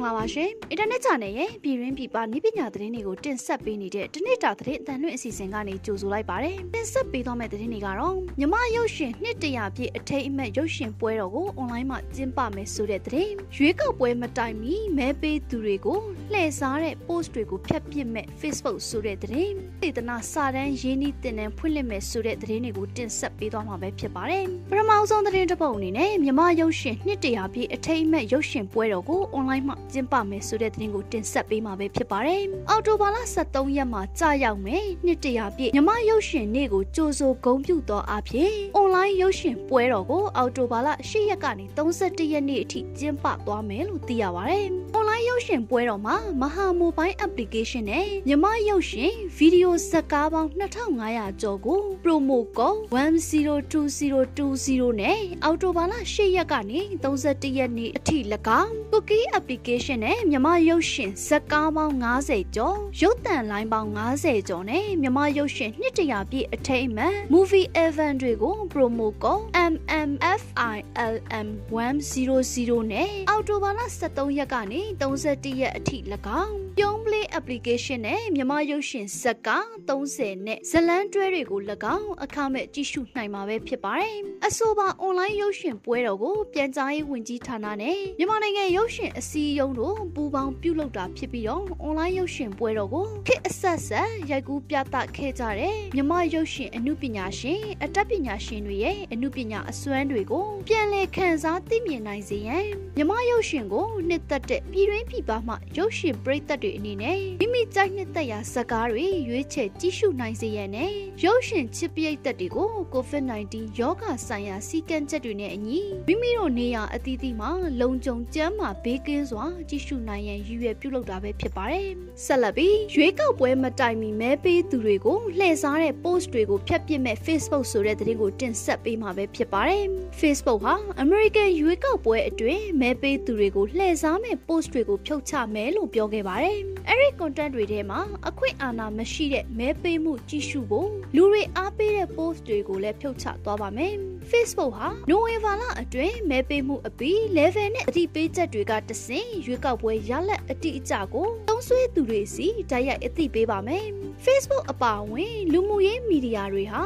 င်္ဂလာပါရှင်။အင်တာနက်ချန်နယ်ရဲ့ပြည်ရင်းပြည်ပနည်းပညာသတင်းတွေကိုတင်ဆက်ပေးနေတဲ့တနေ့တာသတင်းအတန်လွင့်အစီအစဉ်ကနေကြိုဆိုလိုက်ပါတယ်။တင်ဆက်ပေးသွားမယ့်သတင်းတွေကတော့မြမရုပ်ရှင်နှစ်တရာပြည့်အထိတ်အမှတ်ရုပ်ရှင်ပွဲတော်ကိုအွန်လိုင်းမှာကျင်းပမယ်ဆိုတဲ့သတင်း။ရွေးကောက်ပွဲမတိုင်မီမဲပေးသူတွေကိုလှည့်စားတဲ့ post တွေကိုဖျက်ပစ်မဲ့ Facebook ဆိုတဲ့သတင်း။ဒေသနာစာတန်းရင်းနှီးတင်တန်းဖွင့်လှစ်မယ်ဆိုတဲ့သတင်းတွေကိုတင်ဆက်ပေးသွားမှာပဲဖြစ်ပါတယ်။ပထမဆုံးသတင်းတစ်ပုဒ်အနေနဲ့မြမရုပ်ရှင်နှစ်တရာပြည့်အထိတ်အမှတ်ရုပ်ရှင်ပွဲတော်ကိုအွန်လိုင်းမှာကျင်းပမယ်ဆိုတဲ့သတင်းကိုတင်ဆက်ပေးမှာပဲဖြစ်ပါတယ်။အော်တိုဘာလ23ရက်မှာကြာရောက်မယ်။နှစ်တရာပြည့်မြမရုပ်ရှင်နေ့ကိုကြိုဆိုဂုဏ်ပြုသောအဖြစ် အွန်လိုင်းရုပ်ရှင်ပွဲတော်ကိုအော်တိုဘာလ10ရက်ကနေ31ရက်နေ့အထိကျင်းပသွားမယ်လို့သိရပါတယ်။အွန်လိုင်းရုပ်ရှင်ပွဲတော်မှာမဟာမိုဘိုင်း application နဲ့မြမရုပ်ရှင်ဗီဒီယိုဇာတ်ကားပေါင်း2500ကျော်ကို promo code 102020နဲ့အော်တိုဘာလ10ရက်ကနေ31ရက်နေ့အထိ၎င်း cookie application နဲ့မြမရုပ်ရှင်ဇက်ကားပေါင်း90ကျော်ရုပ်သံလိုင်းပေါင်း90ကျော်နဲ့မြမရုပ်ရှင်နှစ်တရာပြည့်အထိမ်းအမှတ် movie event တွေကို promo code MMFILM100 နဲ့အောက်တိုဘာလ23ရက်ကနေ31ရက်အထိ၎င်းပြုံး play application နဲ့မြမရုပ်ရှင်ဇက်ကား30နဲ့ဇလန်းတွဲတွေကို၎င်းအခမဲ့ကြည့်ရှုနိုင်မှာပဲဖြစ်ပါတယ်အဆိုပါ online ရုပ်ရှင်ပွဲတော်ကိုပြန်ကြားရေးဝန်ကြီးဌာနနဲ့မြန်မာနိုင်ငံရုပ်ရှင်အစည်းအရုံးတို့ပူးပေါင်းပြုလုပ်တာဖြစ်ပြီးတော့ online ရုပ်ရှင်ပွဲတော်ကိုခေတ်အဆက်ဆက်ရိုက်ကူးပြသခဲ့ကြတဲ့မြန်မာရုပ်ရှင်အမှုပညာရှင်အတတ်ပညာရှင်တွေရဲ့အမှုပညာအစွမ်းတွေကိုပြန်လည်ခန်းစားသိမြင်နိုင်စေရန်မြန်မာရုပ်ရှင်ကိုနှစ်သက်တဲ့ပြည်တွင်းပြည်ပမှရုပ်ရှင်ပရိသတ်တွေအနေနဲ့မိမိကြိုက်နှစ်သက်ရာဇာတ်ကားတွေရွေးချယ်ကြည့်ရှုနိုင်စေရန်နဲ့ရုပ်ရှင်ချစ်ပရိသတ်တွေကို COVID-19 ရောဂါဆိုင်ရာစီကံချက်တွေနဲ့အညီမိမိတို့နေရာအသီးသီးမှာလုံခြုံကျန်းမာဘေးကင်းစွာကြည့်ရှုနိုင်ရန်ရည်ရွယ်ပြုလုပ်တာပဲဖြစ်ပါတယ်။ဆက်လက်ပြီးရွေးကောက်ပွဲမတိုင်မီမဲပေးသူတွေကိုလှည့်စားတဲ့ post တွေကိုဖျက်ပစ်မဲ့ Facebook ဆိုတဲ့သတင်းကိုတင်ဆက်ပေးမှာပဲဖြစ်ပါတယ်။ Facebook ဟာ American ရွေးကောက်ပွဲအတွင်းမဲပေးသူတွေကိုလှည့်စားမဲ့ post တွေကိုဖြုတ်ချမယ်လို့ပြောခဲ့ပါတယ်။ အဲ့ဒီ content တွေထဲမှာအခွင့်အာဏာမရှိတဲ့မဲပေးမှုကြည့်ရှုဖို့လူတွေအားပေးတဲ့ post တွေကိုလည်းဖြုတ်ချသွားပါမယ်။ Facebook ဟာနိုဝင်ဘာလအတွင်းမဲပေးမှုအပြီး level နဲ့အတိပေးချက်တွေကတဆင့်ရွေးကောက်ပွဲရလဒ်အတိအကျကိုသုံးစွဲသူတွေစီတိုက်ရိုက်အသိပေးပါမယ်။ Facebook အပါအဝင်လူမှုရေးမီဒီယာတွေဟာ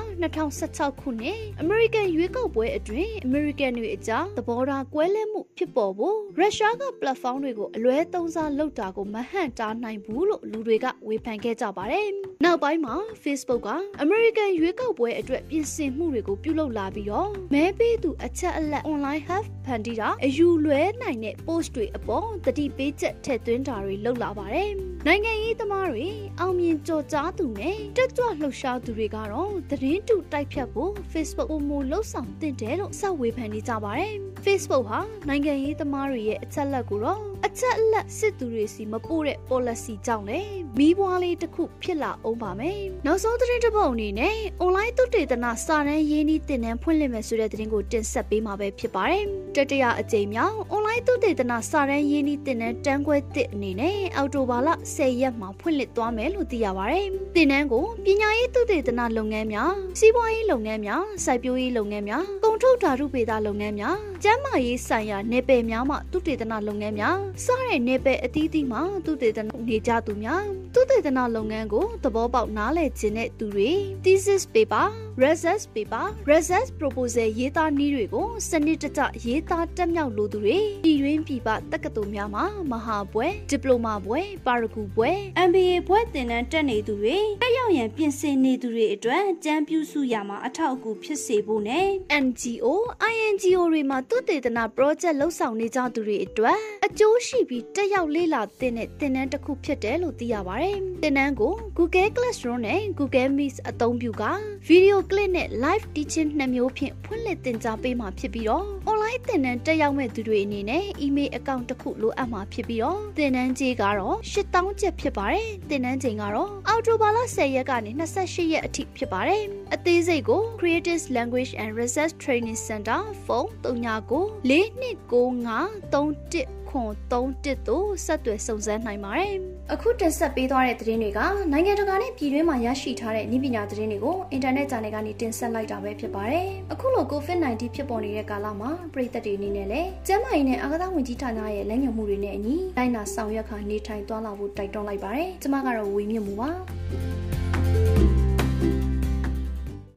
2016ခုနှစ် American ရွေးကောက်ပွဲအတွင်း American တွေအကြားသဘောထားကွဲလွဲမှုဖြစ်ပေါ်ဖို့ရုရှားက platform တွေကိုအလွဲသုံးစားလုပ်တာကိုမဟန့်တားနိုင်ဘူးလို့လူတွေကဝေဖန်ခဲ့ကြပါတယ်။နောက်ပိုင်းမှာ Facebook က American ရွေးကောက်ပွဲအတွက်ပြင်ဆင်မှုတွေကိုပြုလုပ်လာပြီးတော့မဲပေးသူအချက်အလက် online have ဖန်တီးတာအယူလွဲနိုင်တဲ့ post တွေအပေါ်တတိပေးချက်ထည့်သွင်းတာတွေလုပ်လာပါတယ်။ နိုင်ငံရေးသမားတွေအောင်မြင်ကြော်ကြားသူနဲ့တက်ကြွလှုပ်ရှားသူတွေကတော့သတင်းတူတိုက်ဖြတ်ဖို့ Facebook ပုံမလှုပ်ဆောင်တင်တယ်လို့စောက်ဝေဖန်နေကြပါတယ်။ Facebook ဟာနိုင်ငံရေးသမားတွေရဲ့အချက်လက်ကိုတော့အချက်အလက်စစ်သူတွေစီမပို့တဲ့ policy ကြောင့်လေမီးပွားလေးတစ်ခုဖြစ်လာအောင်ပါမယ်။နောက်ဆုံးသတင်းတစ်ပုဒ်အနေနဲ့ online သုတေသနစာတမ်းရင်းနှီးတင်နန်းဖွင့်လှစ်မယ်ဆိုတဲ့သတင်းကိုတင်ဆက်ပေးမှာပဲဖြစ်ပါတယ်။တတိယအကြိမ်မြောက် online သုတေသနစာတမ်းရင်းနှီးတင်နန်းတန်းခွဲတစ်အနေနဲ့အော်တိုဘာလ10ရက်မှာဖွင့်လှစ်သွားမယ်လို့သိရပါတယ်။တင်နန်းကိုပညာရေးသုတေသနလုပ်ငန်းများစီးပွားရေးလုပ်ငန်းများစိုက်ပျိုးရေးလုပ်ငန်းများကုန်ထုတ်ဓာတုပေတာလုပ်ငန်းများကျန်းမာရေးဆိုင်ရာနယ်ပယ်များမှသုတေသနလုပ်ငန်းများစတဲ့နယ်ပယ်အသီးသီးမှသုတေသနနေကြသူများ သုတေသနလုပ်ငန်းကိုသဘောပေါက်နားလည်ခြင်းတဲ့သူတွေ thesis paper research paper research proposal ရေးသားနည်းတွေကိုစနစ်တကျရေးသားတက်မြောက်လိုသူတွေပြည်တွင်းပြည်ပတက္ကသိုလ်များမှာမဟာဘွဲဒီပလိုမာဘွဲပါရဂူဘွဲ MBA ဘွဲသင်တန်းတက်နေသူတွေတက်ရောက်ရန်ပြင်ဆင်နေသူတွေအတွက်ကြံပြုစုရမှာအထောက်အကူဖြစ်စေဖို့နဲ့ NGO INGO တွေမှာသုတေသန project လှုပ်ဆောင်နေကြသူတွေအတွက်အကျိုးရှိပြီးတက်ရောက်လေ့လာသင်တဲ့သင်တန်းတစ်ခုဖြစ်တယ်လို့သိရပါတယ်။သင်တန်းကို Google Classroom နဲ့ Google Meet အသုံးပြုက video clip နဲ့ live teaching နှစ်မျိုးဖြင့်ဖွင့်လှစ်သင်ကြားပေးမှာဖြစ်ပြီးတော့ online သင်တန်းတက်ရောက်မဲ့သူတွေအနေနဲ့ email account တစ်ခုလိုအပ်မှာဖြစ်ပြီးတော့သင်တန်းကြေးကတော့8000ကျပ်ဖြစ်ပါတယ်။သင်တန်းချိန်ကတော့အောက်တိုဘာလ10ရက်ကနေ28ရက်အထိဖြစ်ပါတယ်။အသေးစိတ်ကို Creative Language and Research Training Center ဖုန်း39 4295 31ခွန်31တို့ဆက်သွယ်စုံစမ်းနိုင်ပါတယ်။ အခုတင်ဆက်ပေးသွားတဲ့သတင်းတွေကနိုင်ငံတကာနဲ့ပြည်တွင်းမှာရရှိထားတဲ့နည်းပညာသတင်းတွေကိုအင်တာနက်ဂျာနယ်ကနေတင်ဆက်လိုက်တာပဲဖြစ်ပါတယ်။အခုလို COVID-19 ဖြစ်ပေါ်နေတဲ့ကာလမှာပြည်သက်တွေအနေနဲ့လည်းကျန်းမာရေးနဲ့အာကစားဝန်ကြီးဌာနရဲ့လက်ညှိုးမှုတွေနဲ့အညီလိုက်နာဆောင်ရွက်ခါနေထိုင်သွားလာဖို့တိုက်တွန်းလိုက်ပါတယ်။ကျွန်မကတော့ဝေမြင့်မှုပါ။